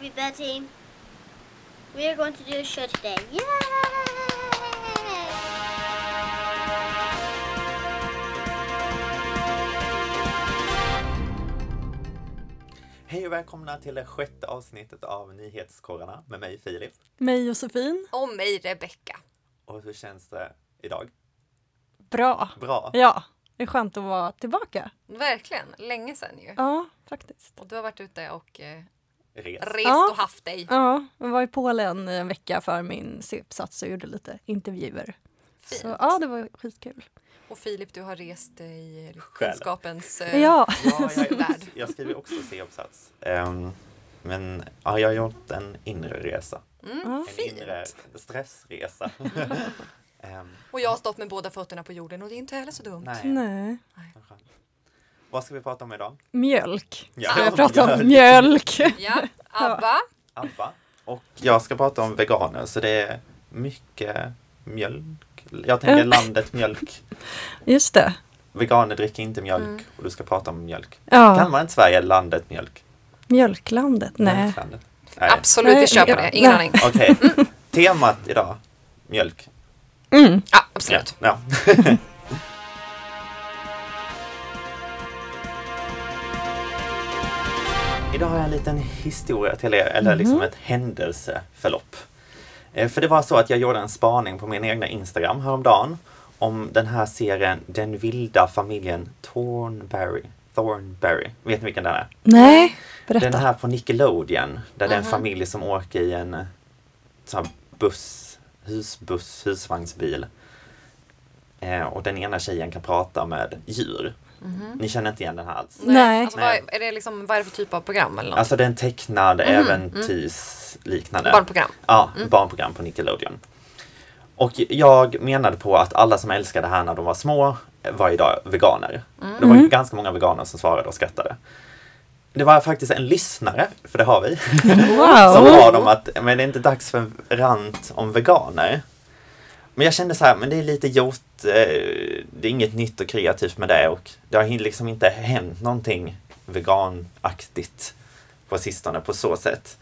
everybody. We are going to do a show today. Yay! Hej och välkomna till det sjätte avsnittet av Nyhetskorrarna med mig Filip. Mig Josefin. Och mig Rebecka. Och hur känns det idag? Bra. Bra? Ja, det är skönt att vara tillbaka. Verkligen, länge sedan ju. Ja, faktiskt. Och du har varit ute och eh, Res. rest Ja. och haft dig. Ja, jag var i Polen i en vecka för min C-uppsats och gjorde lite intervjuer. Fint. Så ja, det var skitkul. Och Filip, du har rest i kunskapens eh, Ja, Ja, jag, värld. jag skriver också C-uppsats. Ehm, men ja, jag har gjort en inre resa. Mm. En fint. inre stressresa. Ehm, Och jag har stått med båda fötterna på jorden och det är inte heller så dumt. nej, nej. skönt. Vad ska vi prata om idag? Mjölk. Ja, Ska jag prata om mjölk? Ja, ABBA. Abba. Och jag ska prata om veganer, så det är mycket mjölk. Jag tänker Ja. landet mjölk. Just det. Veganer dricker inte mjölk Mm. och du ska prata om mjölk. Ja, Kan man inte Sverige landet mjölk? mjölklandet. Nej. Mjölklandet? Nej. Absolut, vi kör på ja, det. Ingen nej. aning. Okej, temat idag, mjölk. Mm. Ja, absolut. Ja. Idag har jag en liten historia till er, eller liksom ett händelseförlopp. Eh, För det var så att jag gjorde en spaning på min egna Instagram häromdagen om den här serien Den vilda familjen Thornberry. Thornberry. Vet ni vilken den är? Nej, Den berätta. här på Nickelodeon, där det är en familj som åker i en eh, sån här buss, husbuss, husvagnsbil. Eh, och den ena tjejen kan prata med djur. Mhm. Ni känner inte igen den här alls? Nej. Alltså, vad, är- det liksom, vad är det för typ av program eller något? Alltså det är en tecknad Mhm, äventyrsliknande Barnprogram. ja, barnprogram på Nickelodeon. Och jag menade på att alla som älskade det här när de var små var idag veganer. Det var ganska många veganer som svarade och skrattade. Det var faktiskt en lyssnare, för det har vi, som Wow. bad om att men det är inte dags för en rant om veganer. Men jag kände så här, men det är lite gjort, eh, det är inget nytt och kreativt med det och det har liksom inte hänt någonting veganaktigt på sistone på så sätt.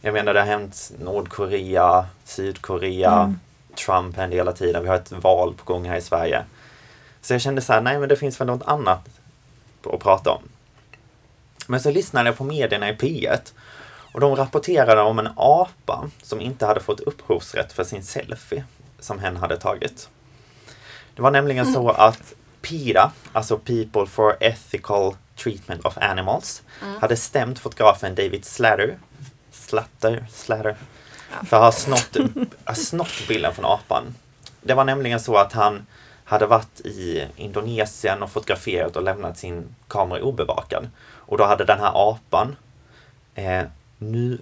Jag menar det har hänt Nordkorea, Sydkorea, Mm. Trump händer hela tiden, vi har ett val på gång här i Sverige. Så jag kände så här, nej men det finns väl något annat att prata om. Men så lyssnade jag på medierna i P1 och de rapporterade om en apa som inte hade fått upphovsrätt för sin selfie som hen hade tagit. Det var nämligen så att PETA, alltså People for Ethical Treatment of Animals, hade stämt fotografen David Slatter, Slatter, Slatter för att ha snott, snott bilden från apan. Det var nämligen så att han hade varit i Indonesien och fotograferat och lämnat sin kamera obevakad. Och då hade den här apan, eh, Nu-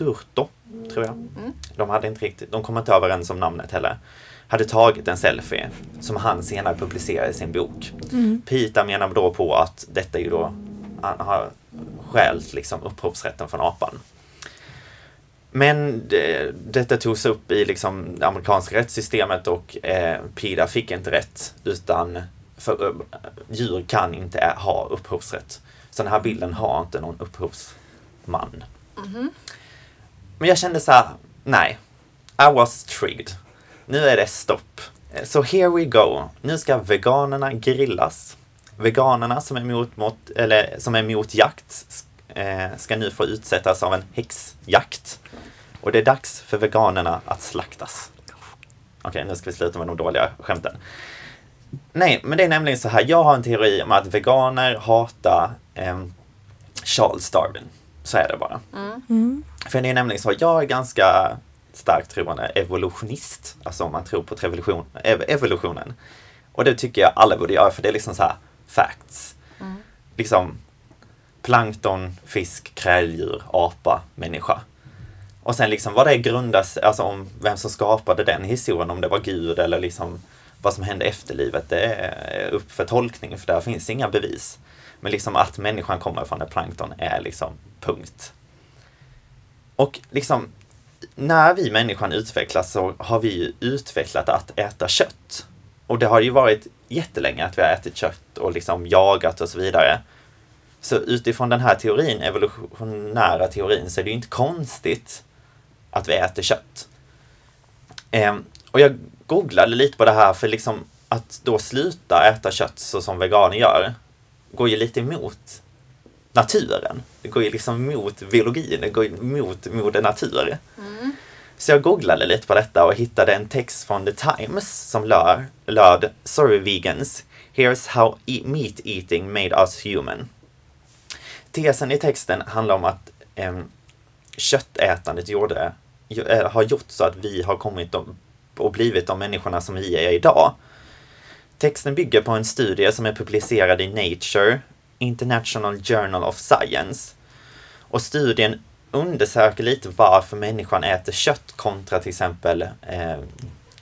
Naturto, tror jag. De hade inte riktigt, de kom inte överens om namnet heller. Hade tagit en selfie som han senare publicerade i sin bok. Pita menar då på att detta är ju då, han har stjält liksom upphovsrätten från apan. Men det, detta togs upp i liksom det amerikanska rättssystemet och eh, PIDA fick inte rätt utan för, eh, djur kan inte ha upphovsrätt. Så den här bilden har inte någon upphovsman. Men jag kände så här, nej. I was trigged. Nu är det stopp. Eh, Så here we go. Nu ska veganerna grillas. Veganerna som är emot, mot, eller, som är emot jakt eh, ska nu få utsättas av en häxjakt. Och det är dags för veganerna att slaktas. Okej, nu ska vi sluta med de dåliga skämten. Nej, men det är nämligen så här. Jag har en teori om att veganer hatar eh, Charles Darwin. Så är det bara. Mm. För det är nämligen så, jag är ganska starkt troende evolutionist. Alltså om man tror på revolution, ev- evolutionen. Och det tycker jag alla borde göra för det är liksom så här facts. Liksom plankton, fisk, kräldjur, apa, människa. Och sen liksom vad det grundas, alltså om vem som skapade den historien, om det var Gud eller liksom vad som hände efter livet, det är upp för tolkning för där finns inga bevis. Men liksom att människan kommer från ett plankton är liksom punkt. Och liksom, när vi människan utvecklas så har vi ju utvecklat att äta kött. Och det har ju varit jättelänge att vi har ätit kött och liksom jagat och så vidare. Så utifrån den här teorin, evolutionära teorin, så är det ju inte konstigt att vi äter kött. Ehm, och jag googlade lite på det här för liksom att då sluta äta kött så som veganer gör går ju lite emot naturen. Det går ju liksom emot biologin, det går ju emot moder natur. Så jag googlade lite på detta och hittade en text från The Times som löd, löd Sorry vegans, here's how e- meat eating made us human. Tesen i texten handlar om att em, köttätandet gjorde, eh, har gjort så att vi har kommit och blivit de människorna som vi är idag. Texten bygger på en studie som är publicerad i Nature, International Journal of Science. Och studien undersöker lite varför människan äter kött kontra till exempel eh,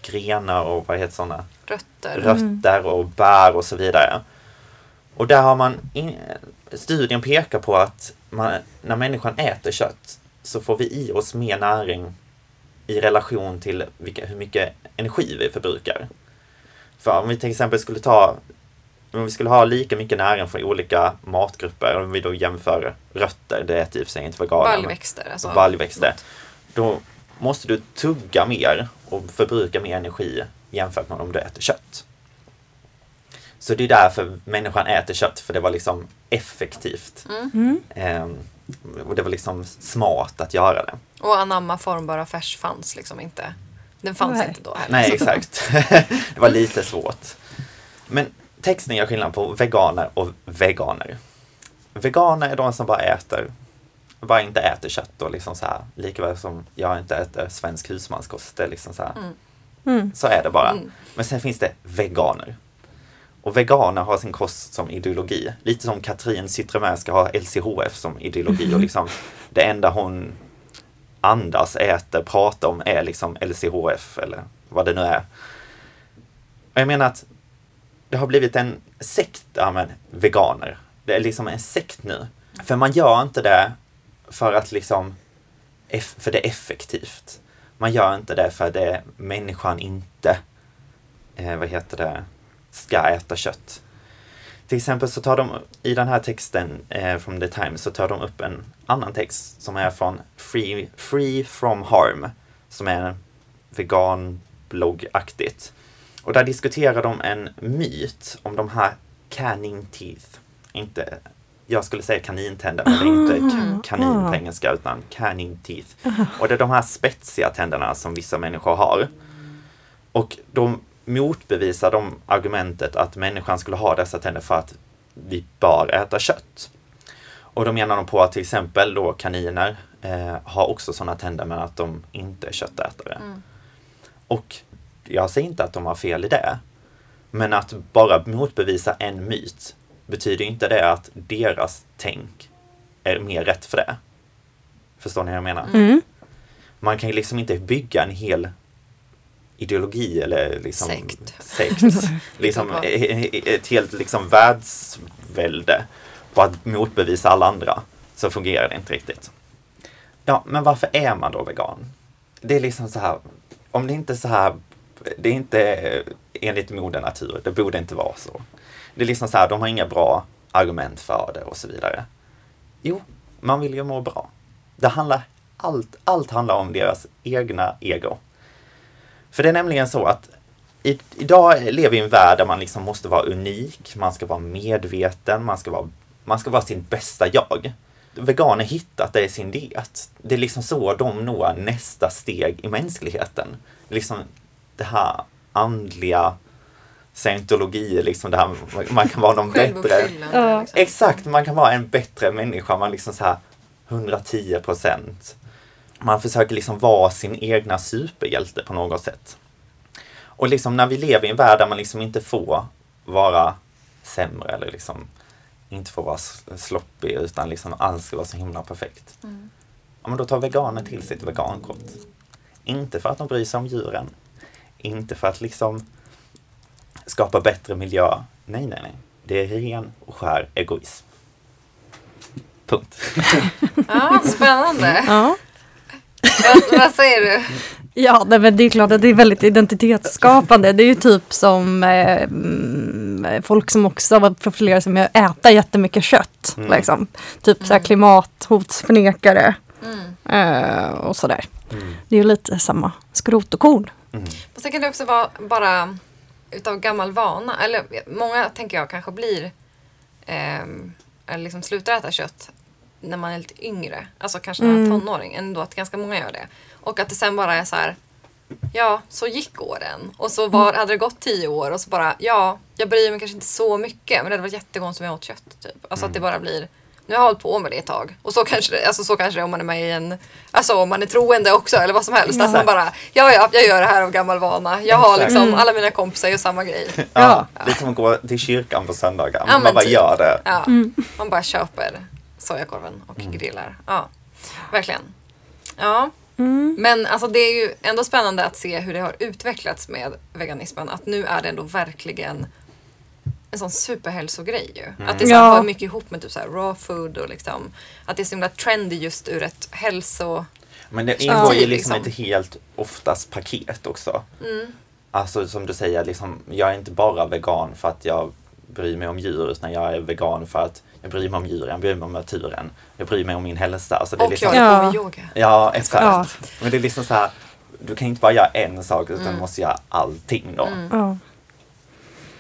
grenar och vad heter sådana? Rötter. rötter och bär och så vidare. Och där har man, in, studien pekar på att man, när människan äter kött så får vi i oss mer näring i relation till vilka, hur mycket energi vi förbrukar. För om vi till exempel skulle ta, om vi skulle ha lika mycket näring från olika matgrupper, om vi då jämför rötter, det äter i och för sig inte veganer. Baljväxter. Alltså. och baljväxter. Då måste du tugga mer och förbruka mer energi jämfört med om du äter kött. Så det är därför människan äter kött, för det var liksom effektivt. Mm. Ehm, och det var liksom smart att göra det. Och anamma formbara färs fanns liksom inte. Den fanns Nej. inte då heller. Nej, exakt. det var lite svårt. Men texten gör skillnad på veganer och veganer. Veganer är de som bara äter, bara inte äter kött och liksom så här, likaväl som jag inte äter svensk husmanskost. Det är liksom så här, Mm. så är det bara. Mm. Men sen finns det veganer. Och veganer har sin kost som ideologi. Lite som Katrin Zytomierska ska ha LCHF som ideologi. Och liksom det enda hon andas, äter, pratar om är liksom LCHF eller vad det nu är. Och jag menar att det har blivit en sekt, ja men veganer. Det är liksom en sekt nu. För man gör inte det för att liksom, för det är effektivt. Man gör inte det för det människan inte, eh, vad heter det, ska äta kött. Till exempel så tar de i den här texten eh, från The Times så tar de upp en annan text som är från Free, Free From Harm som är veganbloggaktigt. Och där diskuterar de en myt om de här canning teeth. Inte, jag skulle säga kanintänder men det är inte ka- kanin på engelska utan canning teeth. Och det är de här spetsiga tänderna som vissa människor har. Och de motbevisar de argumentet att människan skulle ha dessa tänder för att vi bör äta kött. Och då menar de på att till exempel då kaniner eh, har också sådana tänder men att de inte är köttätare. Och jag säger inte att de har fel i det. Men att bara motbevisa en myt betyder inte det att deras tänk är mer rätt för det. Förstår ni vad jag menar? Mm. Man kan ju liksom inte bygga en hel ideologi eller liksom Sekt. sekt liksom ett helt liksom världsvälde på att motbevisa alla andra. Så fungerar det inte riktigt. Ja, men varför är man då vegan? Det är liksom så här, om det inte är så här, det är inte enligt moder natur, det borde inte vara så. Det är liksom så här, de har inga bra argument för det och så vidare. Jo, man vill ju må bra. Det handlar, allt, allt handlar om deras egna ego. För det är nämligen så att i, idag lever vi i en värld där man liksom måste vara unik, man ska vara medveten, man ska vara, man ska vara sin bästa jag. Veganer hittat det i sin diet. Det är liksom så de når nästa steg i mänskligheten. Liksom det här andliga scientologi, liksom det här, man kan vara någon bättre. Liksom. Exakt, man kan vara en bättre människa. Man liksom så här 110 procent. Man försöker liksom vara sin egna superhjälte på något sätt. Och liksom när vi lever i en värld där man liksom inte får vara sämre eller liksom inte får vara sl- sloppy utan liksom allt ska vara så himla perfekt. Ja, men då tar veganer till sitt vegankort. Inte för att de bryr sig om djuren. Inte för att liksom skapa bättre miljö. Nej, nej, nej. Det är ren och skär egoism. Punkt. Ja, spännande. Ja. Vad, vad säger du? Ja, nej, men det är klart att det är väldigt identitetsskapande. Det är ju typ som eh, mm, folk som också har profilerat sig med att äta jättemycket kött. Mm. Liksom. Typ så här klimathotsförnekare eh, och sådär. Mm. Det är ju lite samma skrot och korn. Mm. Och sen kan det också vara bara utav gammal vana. Eller många tänker jag kanske blir ehm, eller liksom slutar äta kött när man är lite yngre. Alltså kanske när man är tonåring. Ändå att ganska många gör det. Och att det sen bara är så här. Ja, så gick åren. Och så var, hade det gått tio år och så bara, ja, jag bryr mig kanske inte så mycket. Men det hade varit jättekonstigt om jag åt kött. Typ. Alltså att det bara blir, nu har jag hållit på med det ett tag. Och så kanske det, alltså så kanske det är om man är med i en, alltså om man är troende också eller vad som helst. Att man bara, ja, ja, jag gör det här av gammal vana. Jag har Exakt. liksom, alla mina kompisar gör samma grej. Ja, lite som att gå till kyrkan på söndagar. Ja, men man bara typ. gör det. Ja, man bara köper sojakorven och grillar. Ja, verkligen. Ja, men alltså det är ju ändå spännande att se hur det har utvecklats med veganismen. Att nu är det ändå verkligen en sån superhälsogrej ju. Att det så här Ja. hör mycket ihop med typ så här raw food och liksom att det är så himla trendy just ur ett hälso... Men det ingår ju Ja. liksom Liksom. ett helt oftast paket också. Mm. Alltså som du säger, liksom, jag är inte bara vegan för att jag bryr mig om djur utan jag är vegan för att jag bryr mig om djuren, jag bryr mig om naturen, jag bryr mig om min hälsa. Alltså det är Och liksom, jag Ja. håller på med yoga. Ja, exakt. Ja. Men det är liksom så här, du kan inte bara göra en sak utan Mm. du måste göra allting då. Ja.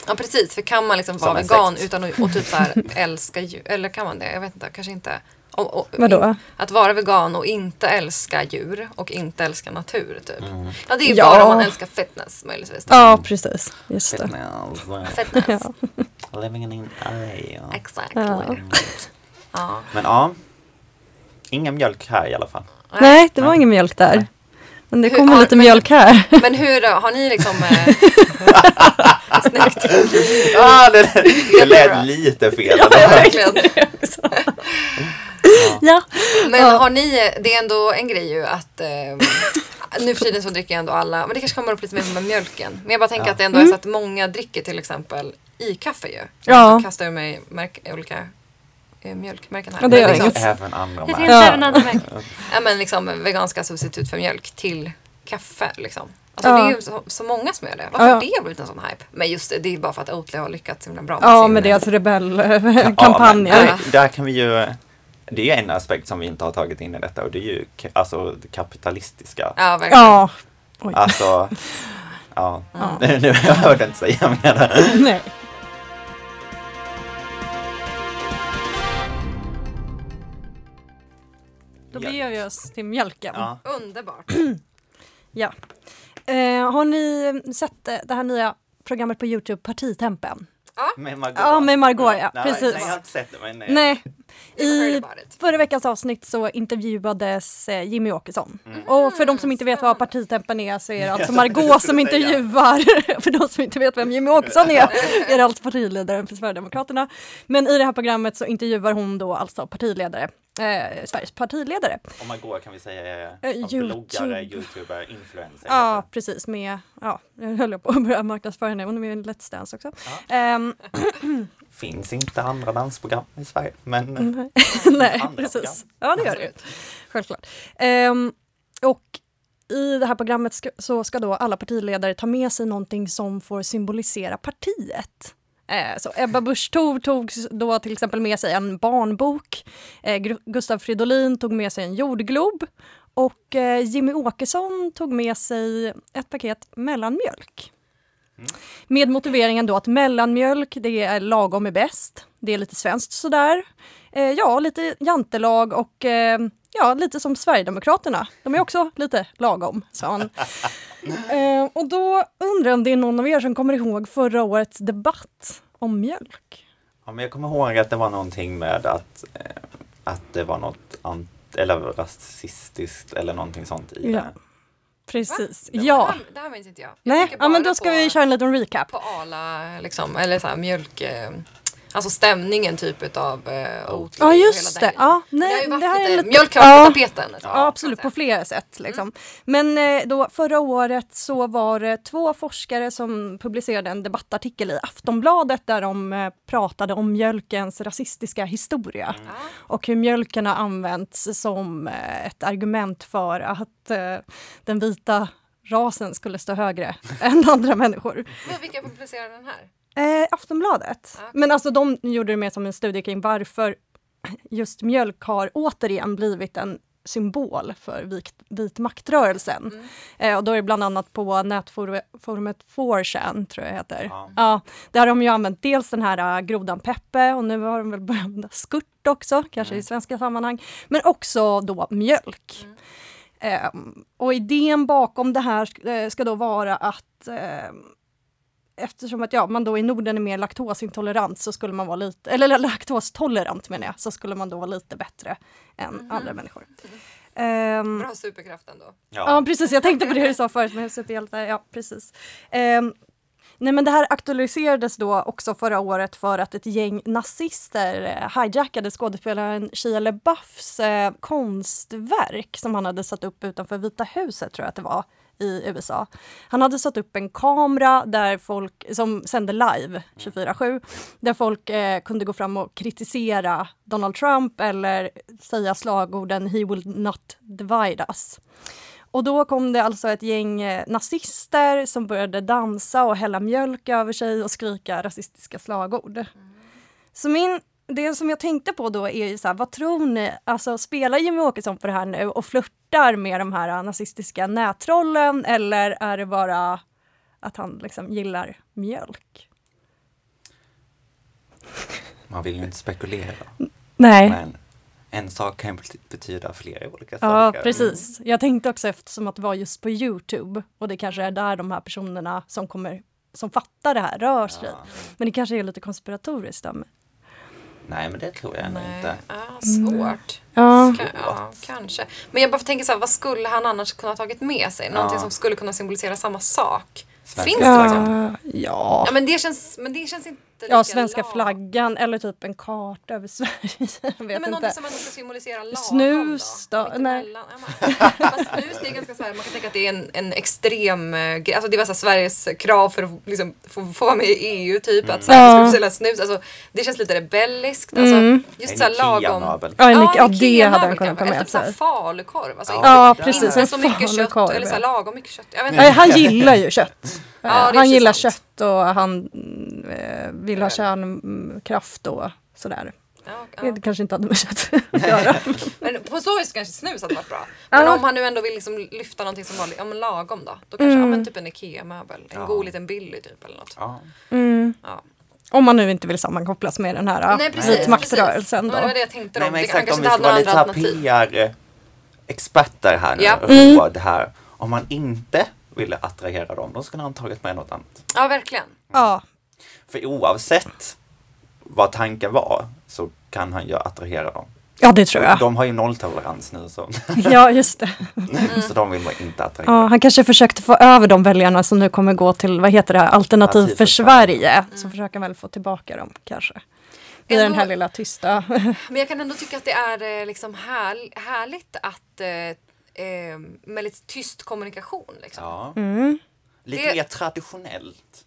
Ja precis, för kan man liksom Som vara vegan sekt. utan att och typ så här, älska djur? Eller kan man det? Jag vet inte, kanske inte. Och, och, Vadå? in- Att vara vegan och inte älska djur och inte älska natur typ. Mm. Ja det är ju Ja. bara om man älskar fitness möjligtvis. Då. ja, precis. Just det. Fitness, Fitness. living in LA. Exactly. Ja. Ja. Men ja, ingen mjölk här i alla fall. Nej, det var Nej. ingen mjölk där. Men det kommer lite men- mjölk här. Men hur då? Har ni liksom... Eh, snyggt. Ah, det, det lät lite fel. Ja, verkligen. Ja. Men Ja. har ni, det är ändå en grej ju att eh, nu för tiden så dricker ändå alla, men det kanske kommer upp lite mer med mjölken. Men jag bara tänker Ja. att det ändå är så att många dricker till exempel i kaffe ju. Ja. Jag kastar ur mig märk, olika eh, mjölkmärken här. Ja, det gör liksom, inget. Även andra finns Ja. även andra märken. Ja men liksom veganska substitut för mjölk till kaffe liksom. Alltså Ja. det är ju så, så många som gör det. Varför Ja, har ja. det blivit en sån hype? Men just det, det är bara för att Oatly har lyckats så himla bra Ja, sin- med deras Ja, rebellkampanjer. men där, där kan vi ju, det är en aspekt som vi inte har tagit in i detta och det är ju alltså det kapitalistiska. Ja, verkligen. Ja. Oj. Alltså, ja. Ja. Nu, jag hörde inte säga mer. Nej. Då Ja. beger vi oss till mjölken. Ja. Underbart. Ja. Eh, har ni sett det här nya programmet på Youtube, Partitempen? Med Margot. Ja, med Margot, ja, Nej, precis. Nej, jag har inte sett det. Men, Nej. Heard I förra veckans avsnitt så intervjuades eh, Jimmy Åkesson. Mm. Och för de som inte vet vad Partitempen är så är det alltså Margot som intervjuar. för de som inte vet vem Jimmy Åkesson är, är det alltså partiledaren för Sverigedemokraterna. Men i det här programmet så intervjuar hon då alltså partiledare, eh, Sveriges partiledare. Och Margot kan vi säga Eh, ja, YouTube. bloggare, youtuber, influencer. Ja, precis. Med, ja, jag höll på att börja marknadsföra henne. Hon är med i Let's Dance också. Ehm, Finns inte andra dansprogram i Sverige. Men nej, andra precis. program. Ja, det gör det. Självklart. Ehm, och i det här programmet ska, så ska då alla partiledare ta med sig någonting som får symbolisera partiet. Eh, så Ebba Busch Thor tog då till exempel med sig en barnbok. Eh, Gustav Fridolin tog med sig en jordglob. Och eh, Jimmy Åkesson tog med sig ett paket mellanmjölk. Med motiveringen då att mellanmjölk, det är lagom är bäst. Det är lite svenskt sådär. Eh, ja, lite jantelag och eh, ja, lite som Sverigedemokraterna. De är också lite lagom, sa han. eh, och då undrar jag om det är någon av er som kommer ihåg förra årets debatt om mjölk? Ja, men jag kommer ihåg att det var någonting med att, eh, att det var något ant- eller rasistiskt eller någonting sånt i Ja. det. Precis. Det Ja. här, det här minns inte jag. jag Nej, ja, men då ska på, vi köra en liten recap. På Arla, liksom, eller så här mjölk... Eh, alltså stämningen typ utav eh, Oatly Ja, just det. Ja, det har nej, ju varit det här är lite. Mjölk har Ja. på tapeten. tag, Ja, absolut, på flera sätt. Liksom. Men eh, då, förra året så var det två forskare som publicerade en debattartikel i Aftonbladet där de eh, pratade om mjölkens rasistiska historia Ja. och hur mjölken har använts som eh, ett argument för att eh, den vita rasen skulle stå högre än andra människor. Men vilka publicerar den här? Eh, Aftonbladet. Ja. Men alltså de gjorde det mer som en studie kring varför just mjölk har återigen blivit en symbol för vit, vitmaktrörelsen. Mm. Eh, och då är det bland annat på nätforumet 4chan, tror jag heter. Ja. Ja, där har de ju använt dels den här uh, grodan Peppe och nu har de väl börjat använda skurt också, kanske i svenska sammanhang. Men också då mjölk. Ehm, och idén bakom det här eh, ska då vara att ehm, eftersom att ja, man då i Norden är mer laktosintolerant så skulle man vara lite, eller laktostolerant menar jag, så skulle man då vara lite bättre än andra människor. Ehm, Bra superkraft ändå. Ja, precis. Jag tänkte på det du sa förut med superhjältar. Ja, precis. Ehm, nej, men det här aktualiserades då också förra året för att ett gäng nazister eh, hijackade skådespelaren Shia LaBeoufs eh, konstverk som han hade satt upp utanför Vita huset, tror jag att det var, i USA. Han hade satt upp en kamera där folk, som sände live 24-7, där folk eh, kunde gå fram och kritisera Donald Trump eller säga slagorden “He will not divide us”. Och då kom det alltså ett gäng eh, nazister som började dansa och hälla mjölk över sig och skrika rasistiska slagord. Så min, det som jag tänkte på då är ju så här, vad tror ni, alltså spelar Jimmy Åkesson på det här nu och flörtar med de här nazistiska nättrollen eller är det bara att han liksom gillar mjölk? Man vill ju inte spekulera. Nej. Men en sak kan betyda flera olika Ja, saker. precis. Jag tänkte också eftersom att det var just på Youtube och det kanske är där de här personerna som kommer som fattar det här rör sig. Ja. Men det kanske är lite konspiratoriskt. Då. Nej, men det tror jag nog Nej, inte. ah, svårt. Ja. Ka- ja, kanske. Men jag bara tänker så här, vad skulle han annars kunna ha tagit med sig? Någonting Ja. som skulle kunna symbolisera samma sak. Svenska Finns det liksom? Ja, ja. Ja, men det känns, men det känns inte ja, svenska lag. flaggan eller typ en karta över Sverige. Jag vet Nej, men inte. någonting som ändå ska symbolisera lagom Snus då? Nej. Mittemellan. Ja, snus det är ganska så här, man kan tänka att det är en, en extrem eh, grej. Alltså det var så här, Sveriges krav för att liksom, få, få vara med i EU typ. Att så här, Ja. vi skulle sälja snus. Alltså, det känns lite rebelliskt. Alltså, Mm. Just så här lagom. Ikea-möbel. Ja, en, ja, en det hade han kunnat ta med typ sig. falukorv. Alltså, Ja, inte, precis. Inte En så mycket kött eller så här, ja. lagom mycket kött. Jag vet Nej, inte. han gillar ju kött. Ja, han gillar sant. kött och han eh, vill ha kärnkraft och sådär. Ja, ja. Det kanske inte hade med kött att göra. Men på så vis kanske snus hade varit bra. Men Ja. om han nu ändå vill liksom lyfta någonting som var ja, men lagom då. Då kanske, ja men typ en IKEA-möbel. En Ja. god liten Billy typ eller något. Ja. Mm. Ja. Om man nu inte vill sammankopplas med den här Nej precis. vitmaktrörelsen. precis. Då. Ja, det var det jag tänkte Nej men exakt, om vi ska vara lite. PR-experter här nu, Ja. råd här. Om man inte ville attrahera dem, då skulle han tagit med något annat. Ja verkligen. Ja, För oavsett vad tanken var så kan han ju attrahera dem. ja, det tror jag. De har ju nolltolerans nu så, Ja, just det. så de vill man inte attrahera. Ja, han kanske försökte få över de väljarna som nu kommer gå till, vad heter det, här, Alternativ Alternativ för för Sverige. Sverige. Så försöker han väl få tillbaka dem kanske. I den här lilla tysta. Men jag kan ändå tycka att det är eh, liksom härl- härligt att eh, eh, med lite tyst kommunikation. Liksom. Ja. Mm. Lite Det- mer traditionellt.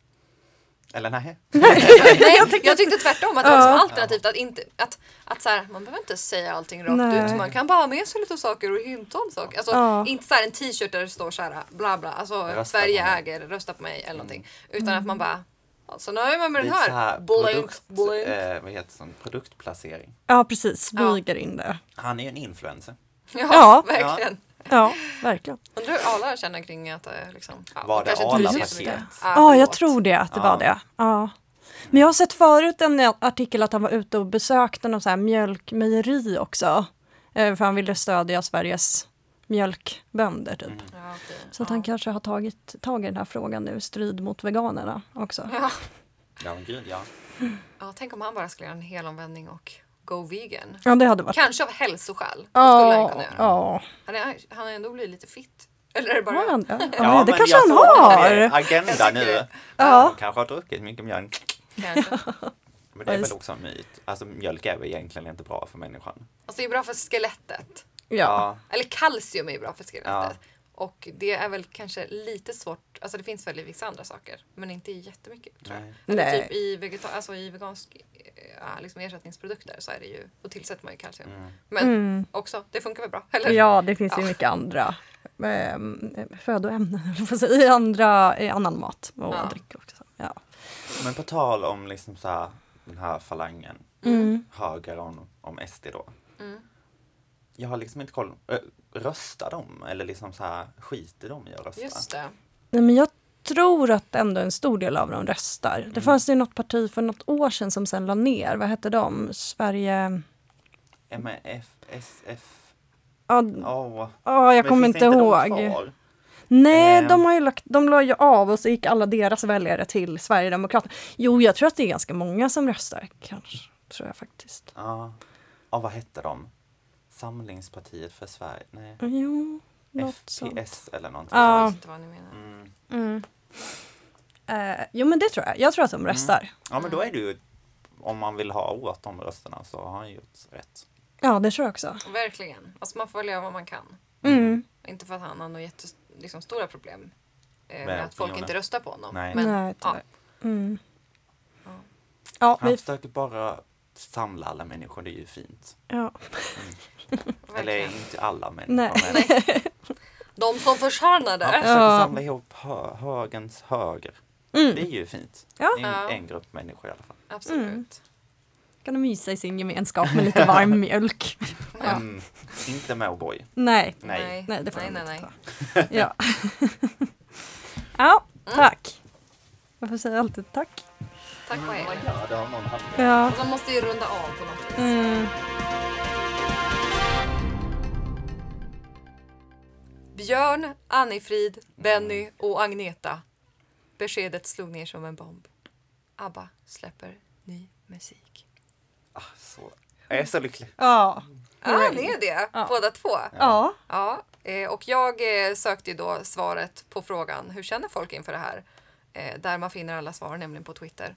Eller nej? Nej, jag, tyckte tvärtom att det var Ja. liksom alternativt att inte att, att så här, man behöver inte säga allting rakt Nej. ut. Man kan bara ha med sig lite saker och hinta om saker. Alltså, Ja. Inte så här en t-shirt där det står så här bla bla, alltså Rösta Sverige äger, rösta på mig eller någonting. Utan att man bara, alltså nu är man med den så här. här Blink, produkt, blink. eh, vad heter det, produktplacering. Ja, precis. Smyger in det. Han är ju en influencer. Ja, Ja. verkligen. Ja, verkligen. Undrar hur alla känner kring att eh, liksom, ja, Var det kanske inte alla bryr sig paket? så mycket. Ja, jag tror det, att det Ja. var det. Ja. Men jag har sett förut en artikel att han var ute och besökte någon så här mjölkmejeri också. Eh, För han ville stödja Sveriges mjölkbönder typ. Ja, okej. Så att ja. han kanske har tagit tag i den här frågan nu, strid mot veganerna också. Ja. Ja, men gud ja. ja, tänk om han bara skulle göra en helomvändning och go vegan. Ja, det hade varit... Kanske av hälsoskäl. Det skulle han Ja, kunna göra. ja. Han är, han är ändå blivit lite fit. Eller är det bara Har han? Ja, Ja, det kanske han har. Agenda nu. Ja. Han kanske har druckit mycket mjölk. Kanske. Men det är Ja, väl också en myt. Alltså mjölk är väl egentligen inte bra för människan. Alltså det är bra för skelettet. Ja. Eller kalcium är bra för skelettet. Och det är väl kanske lite svårt, alltså det finns väl i vissa andra saker. Men inte jättemycket tror jag. Nej. Eller typ i, vegeta- alltså i vegansk, ja, liksom ersättningsprodukter så är det ju, då tillsätter man ju kalcium. Mm. Men Mm. också, det funkar väl bra? Eller? Ja, det finns ju Ja. mycket andra eh, födoämnen i, andra, i annan mat och Ja. dryck också. Ja. Men på tal om liksom så här, den här falangen, Mm. höger om, om SD då. Mm. Jag har liksom inte koll. Röstar de? Eller liksom så här, skiter de i att rösta? Just det. Nej, men jag tror att ändå en stor del av dem röstar. Det fanns ju något parti för något år sedan som sen la ner. Vad hette de? Sverige... MF, SF, Ja, åh. ja, jag kommer inte ihåg. kvar? Nej, Ehm. de har ju lagt, de la ju av och så gick alla deras väljare till Sverigedemokraterna. Jo, jag tror att det är ganska många som röstar. Kanske, tror jag faktiskt. Ja. ja, vad hette de? Samlingspartiet för Sverige? Nej. Jo, något sånt. FPS eller någonting Ja. Jag sånt. vet inte vad ni menar. Mm. Mm. Eh, jo, men det tror jag. Jag tror att de röstar. Ja, men då är det ju, om man vill ha åt de rösterna så har han gjort rätt. Ja, det tror jag också. Verkligen. Alltså man får göra vad man kan. Mm. Inte för att han har några jättestora liksom, stora problem eh, Med med att folk inte röstar på honom. Nej. Men, Nej, ja. Mm. Ja. Ja, Han vi, försöker bara samla alla människor, det är ju fint. ja. Eller verkligen. inte alla människor, Nej. men De som förtjänar det. Ja. samla ihop hö högens höger. Mm. Det är ju fint. Ja. Det är en, en grupp människor i alla fall. Absolut. Mm. Kan de mysa i sin gemenskap med lite varm mjölk? Ja. Mm, inte Mowboy. Nej. Nej. Nej, det får nej, nej, inte nej. Ja. ja, tack. Varför säger jag alltid tack? Tack och hej. Ja, det har någon haft. Ja. Och de måste ju runda av på något vis. Mm. Björn, Annifrid, Benny och Agneta. Beskedet slog ner som en bomb. ABBA släpper ny musik. Ah, så. Jag är så lycklig. Ja. Ja, ni är det. Ja. Båda två. Ja. Ja, eh, och jag eh, sökte ju då svaret på frågan hur känner folk inför det här? Eh, där man finner alla svar, nämligen på Twitter.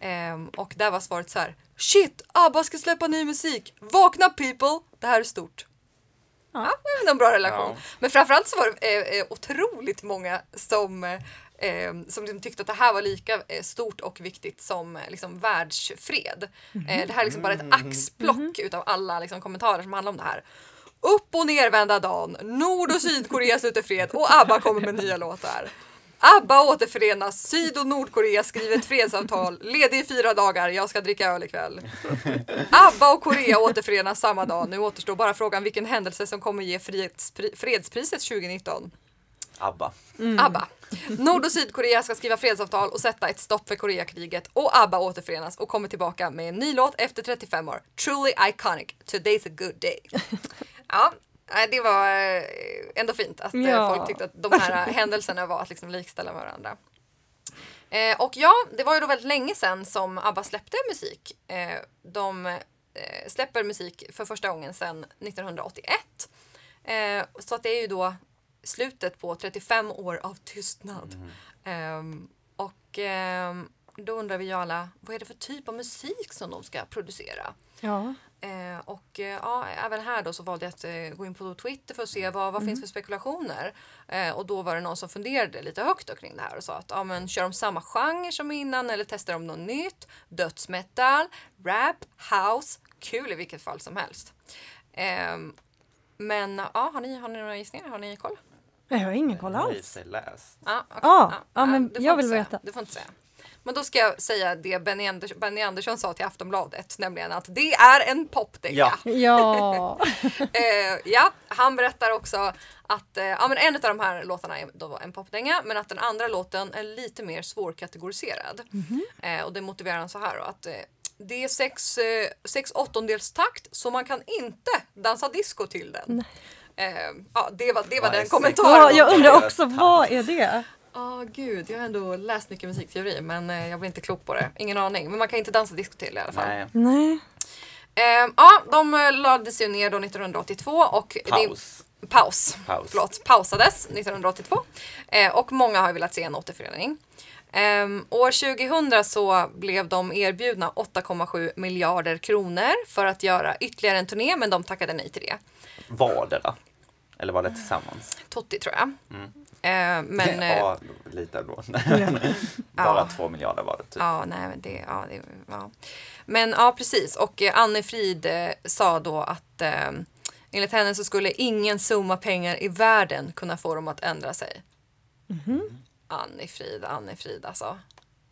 Ehm, och där var svaret så här. Shit, ABBA ska släppa ny musik! Vakna people! Det här är stort. Ja, det är en bra relation. Ja. Men framförallt så var det eh, eh, otroligt många som, eh, som liksom tyckte att det här var lika eh, stort och viktigt som eh, liksom, världsfred. Eh, det här är liksom bara ett axplock utav alla liksom, kommentarer som handlar om det här. Upp och nervända dagen, Nord och Sydkorea sluter fred och ABBA kommer med nya låtar. ABBA återförenas, Syd och Nordkorea skriver ett fredsavtal, ledig i fyra dagar, jag ska dricka öl ikväll. ABBA och Korea återförenas samma dag, nu återstår bara frågan vilken händelse som kommer ge fredspri- fredspriset 2019. ABBA. ABBA. Nord och Sydkorea ska skriva fredsavtal och sätta ett stopp för Koreakriget och ABBA återförenas och kommer tillbaka med en ny låt efter 35 år. Truly iconic. Today's a good day. Ja, det var eh, ändå fint att eh, Ja. folk tyckte att de här händelserna var att liksom likställa med varandra. Eh, och ja, det var ju då väldigt länge sedan som ABBA släppte musik. Eh, de eh, släpper musik för första gången sedan 1981. Eh, så att det är ju då slutet på 35 år av tystnad. Ehm, och ehm, då undrar vi ju alla, vad är det för typ av musik som de ska producera? Ja. Eh, och eh, ja, även här då så valde jag att eh, gå in på Twitter för att se vad, vad finns för spekulationer. Eh, och då var det någon som funderade lite högt då kring det här och sa att ja, men, kör de samma genre som innan eller testar de något nytt? Dödsmetal, rap, house, kul i vilket fall som helst. Ehm, men ja, har ni, har ni några gissningar? Har ni koll? Jag har ingen koll Jag har alls. för sig läst. Ja, okej. Ja, ja, men jag vill säga. veta. Du får inte säga. Men då ska jag säga det Benny Andersson, Benny Andersson sa till Aftonbladet, nämligen att det är en popdänga. Ja. Ja. Eh, ja, han berättar också att eh, ja, men en av de här låtarna är då en popdänga men att den andra låten är lite mer svårkategoriserad. Eh, och det motiverar han så här då, att eh, det är sex, eh, sex åttondels takt så man kan inte dansa disco till den. Eh, ja, det var, det var den kommentaren. ja, jag undrar också, vad är det? Ja, gud, jag har ändå läst mycket musikteori men eh, jag blir inte klok på det. Ingen aning, men man kan inte dansa disco till i alla fall. Nej. Nej. Eh, ja, de eh, lades ju ner då 1982 och det- Paus. paus. Paus. Förlåt, pausades 1982. Eh, och många har velat se en återförening. Ehm, år 2000 så blev de erbjudna 8,7 miljarder kronor för att göra ytterligare en turné men de tackade nej till det. Var det då? Eller var det tillsammans? Totti tror jag. Eh, men... eh, ja, lite ändå. Ja. Bara Ja. två miljarder var det typ. Ja, nej, men det, ja, det, ja. Men ja, precis. Och eh, Anne Frid eh, sa då att eh, enligt henne så skulle ingen summa pengar i världen kunna få dem att ändra sig. Anne Frid, Anne Frid alltså.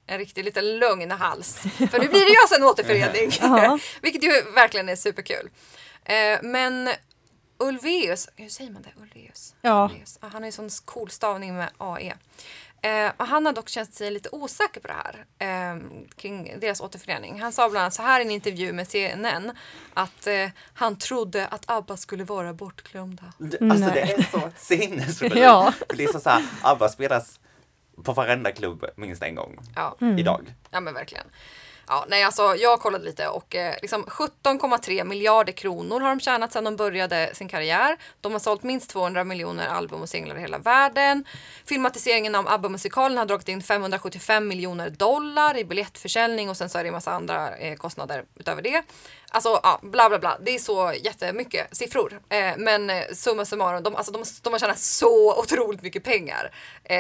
En riktig liten lögnhals. För nu blir det ju alltså en återförening. Vilket ju verkligen är superkul. Eh, men Ulveus, hur säger man det? Ulveus? Ja. Ulveus. Ja, Han har ju sån cool stavning med AE. Eh, och han har dock känt sig lite osäker på det här eh, kring deras återförening. Han sa bland annat så här i en intervju med CNN att eh, han trodde att ABBA skulle vara bortglömda. Det- Alltså det Nej. är så sinnessjukt. Ja. Det är så så här, ABBA spelas på varenda klubb minst en gång Ja, idag. ja men verkligen. Ja, nej, alltså, jag kollade lite och eh, liksom 17,3 miljarder kronor har de tjänat sedan de började sin karriär. De har sålt minst 200 miljoner album och singlar i hela världen. Filmatiseringen av ABBA-musikalen har dragit in 575 miljoner dollar i biljettförsäljning och sen så är det en massa andra eh, kostnader utöver det. Alltså, ja, bla bla bla. Det är så jättemycket siffror. Eh, men eh, summa summarum, de, alltså, de, de har tjänat så otroligt mycket pengar. Eh,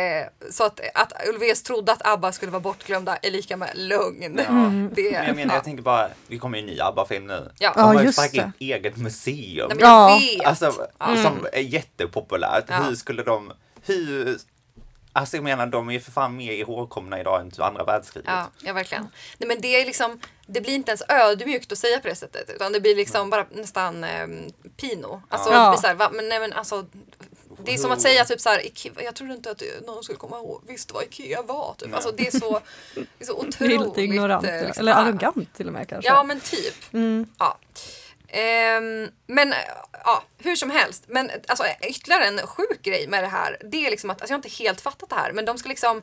så att, att Ulvaeus trodde att ABBA skulle vara bortglömda är lika med lögn. Det, Men jag menar, ja. jag tänker bara, det kommer ju en ny ABBA-film nu. Ja. De har Ja, ju fucking eget museum. Nej, Ja. Alltså, som är jättepopulärt. Ja. Hur skulle de, hur, alltså jag menar de är ju för fan mer ihågkomna idag än till andra världskriget. Ja, ja verkligen. Nej, men det är liksom, det blir inte ens ödmjukt att säga på det sättet utan det blir liksom bara nästan eh, pino. Alltså, Ja. det blir så här, va, men, nej, men alltså, det är som att säga typ så här, Ikea, jag trodde inte att någon skulle komma ihåg, visst vad Ikea var. Typ. Alltså, det är så, det är så otroligt. Det är lite ignorant. eh, liksom, Eller arrogant till och med kanske. Ja men typ. Mm. Ja. Ehm, men ja, hur som helst. Men alltså, ytterligare en sjuk grej med det här. Det är liksom att, alltså, jag har inte helt fattat det här. Men de ska liksom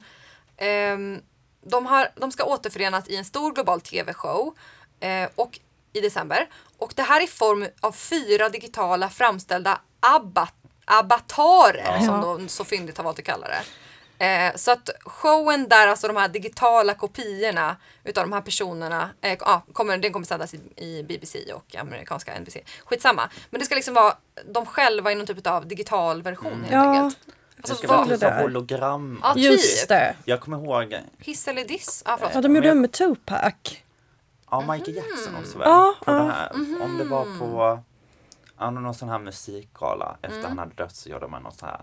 ehm, de, har, de ska återförenas i en stor global tv-show eh, och i december. Och det här är i form av fyra digitala framställda abba, abatarer som de så fyndigt har valt att kalla det. Eh, så att showen där alltså de här digitala kopiorna utav de här personerna, eh, ja, kommer, den kommer sändas i, i BBC och amerikanska NBC. Skitsamma. Men det ska liksom vara de själva i någon typ av digital version helt Ja, enkelt. Det Alltså, ska vad, vara det lite där. hologram. Ja, Just typ. det. Jag kommer ihåg, Hiss eller diss? Ja, förlåt. Ja, de gjorde det med Tupac. ja Michael Jackson också väl? Ja, på ja. det här, Om det var på ja, någon sån här musikgala efter Mm. han hade dött så gjorde man något sån här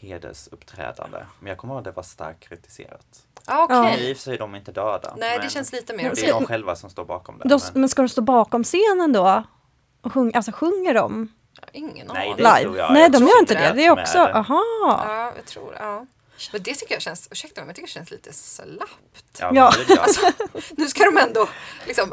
hedersuppträdande. Men jag kommer ihåg att det var starkt kritiserat. Ja, okej. Ja. I och för sig är de inte döda. Nej, det känns lite mer Men Det är de själva som står bakom det. De, men- men ska de stå bakom scenen då? Och sjung, alltså sjunger de Ingen Nej, aning. det live? tror jag. Nej, Jag de gör inte det. det Det är också, det. aha. Ja, jag tror ja. Men det tycker jag känns, ursäkta mig, men jag tycker det känns lite slappt. Ja, Ja. det gör jag. Nu ska de ändå, liksom,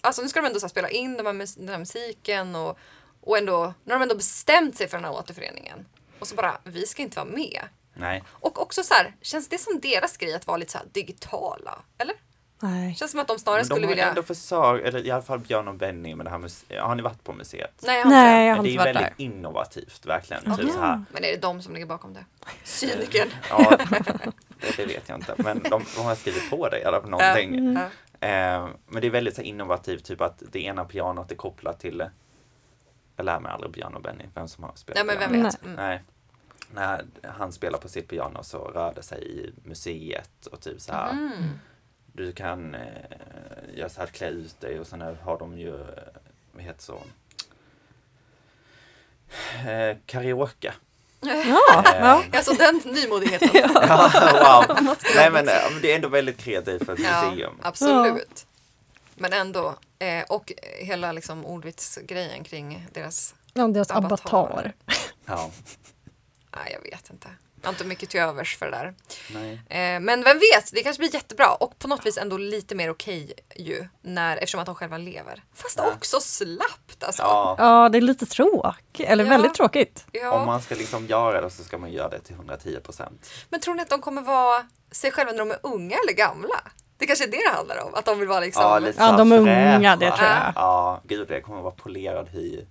alltså nu ska de ändå spela in de här, den här musiken och, och ändå, nu har de ändå bestämt sig för den här återföreningen. Och så bara, vi ska inte vara med. Nej. Och också så här, känns det som deras grej att vara lite så här digitala? Eller? Nej. Känns som att de snarare Men de skulle har vilja... ändå försökt, eller i alla fall Björn och Benny med det här museet. Har ni varit på museet? Nej, jag har Nej, inte. jag Men har det är inte ju varit väldigt där. innovativt verkligen. Okej. Typ så här. Men är det de som ligger bakom det? Cynikern. Ja, det, det vet jag inte. Men de, de har skrivit på det eller någonting. Ja. Eh, men det är väldigt så innovativt, typ att det ena pianot är kopplat till, jag lär mig aldrig Björn och Benny, vem som har spelat Nej, men vem vet. Mm. Nej. När han spelar på sitt piano så rör det sig i museet och typ så här. Mm. Du kan eh, göra så här, klä ut dig och sen har de ju, eh, vad heter så? Eh, karaoke. Ja, ja. Alltså den nymodigheten. Ja, wow. Nej men det är ändå väldigt kreativt för ett Ja, museum. absolut. Men ändå. Eh, och hela liksom ordvitsgrejen kring deras... ja deras Avatar. avatar. Ja. Nej, jag vet inte. Jag har inte mycket till övers för det där. Nej. Eh, men vem vet, det kanske blir jättebra och på något vis ändå lite mer okej ju när, eftersom att de själva lever. Fast Ja. också slappt alltså. Ja. Ja, det är lite tråkigt. Eller Ja. väldigt tråkigt. Ja. Om man ska liksom göra det så ska man göra det till 110 procent. Men tror ni att de kommer vara sig själva när de är unga eller gamla? Det kanske är det det handlar om, att de vill vara liksom... Ja, lite Ja, de här unga, det tror jag. Ja, gud det kommer vara polerad hy.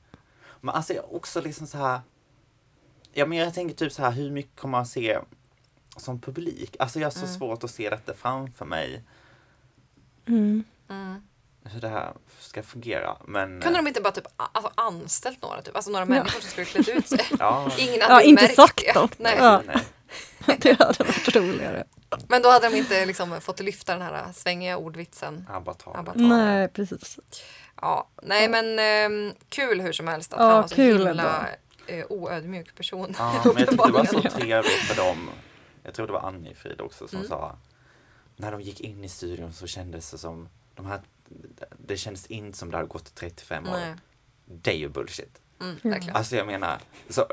Men alltså jag också liksom så här. Ja men jag tänker typ så här, hur mycket kommer man se som publik? Alltså jag har så Mm. svårt att se detta framför mig. Mm. Mm. Hur det här ska fungera. Men Kunde de inte bara typ alltså, anställt några? Typ? Alltså några människor som skulle klätt ut sig. ja, Ingen hade Ja, inte märkt sagt det. dem. Nej. Ja. nej. Det hade varit roligare. Men då hade de inte liksom fått lyfta den här svängiga ordvitsen. Avatar. Avatar. Nej, precis. Ja, nej men ehm, kul hur som helst att Ja, han var så kul himla eh, oödmjuk person. Ja, men jag tyckte det var så trevligt för dem. Jag tror det var Annie-Frid också som Mm. sa när de gick in i studion så kändes det som de här, det kändes inte som det hade gått 35 år. Nej, Det är ju bullshit. mm, verkligen. Alltså jag menar, så,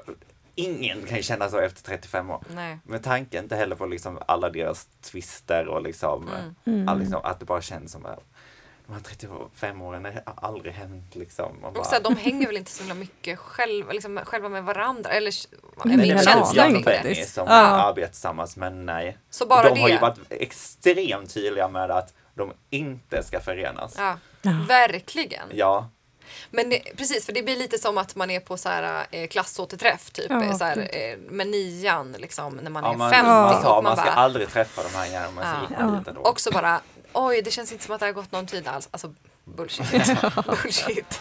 ingen kan ju känna så efter 35 år. Nej. Med tanke inte heller på liksom alla deras twister och liksom, Mm. Mm. all, liksom att det bara känns som att de här 35 åren, det har aldrig hänt liksom. Man Och så här, de hänger väl inte så himla mycket själva, liksom, själva med varandra. Eller Ingen min Nej, det är väl känsla kring det. Som Ja. arbetar tillsammans men nej. Så bara de har ju det. varit extremt tydliga med att de inte ska förenas. Ja. Ja, verkligen. ja. Men det, precis, för det blir lite som att man är på så här, eh, klassåterträff typ. Ja, eh, så här, eh, med nian liksom när man Ja, är man, 50 man och man man ska bara, aldrig träffa de här igen men så Ja. gick man Ja. också bara oj det känns inte som att det har gått någon tid alls. Alltså bullshit. bullshit.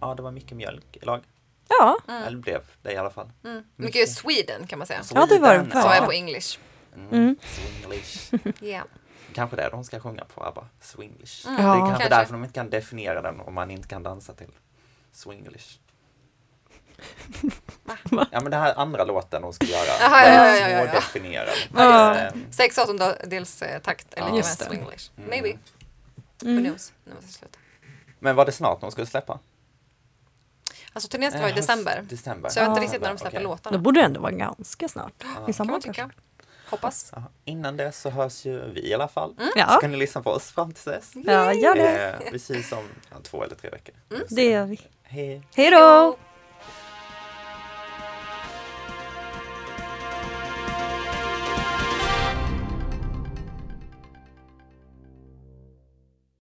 Ja, det var mycket mjölk i lag. Ja, Eller blev det i alla fall. Mm. Mycket Sweden kan man säga. Ja, det var det Sweden. Så är på English. Mm. Swinglish. Ja. Kanske det de ska sjunga på ABBA. Swinglish. Mm, det är Ja. kanske, kanske. därför de inte kan definiera den om man inte kan dansa till. Swinglish. Ja men det här andra låten de ska göra. Den ja, är ja, ja, ja. svårdefinierad. Ja. Eh, Sex åttondels eh, takt är Ja. lika Just med. Swinglish. Mm. Maybe. Who Mm. knows? Nu måste jag sluta. Men var det snart de skulle släppa? Alltså turnén ska vara i Eh, höst- december. December. Så jag vet inte Ja. riktigt när de släpper Okej. då låtarna. borde det ändå vara ganska snart. I Kan sommar man kanske. tycka. Hoppas. Ja, innan dess så hörs ju vi i alla fall. Så Ja, kan ni lyssna på oss fram till dess. ja, gör det. Eh, vi ses om ja, två eller tre veckor. Det gör vi. Hej! Hej då!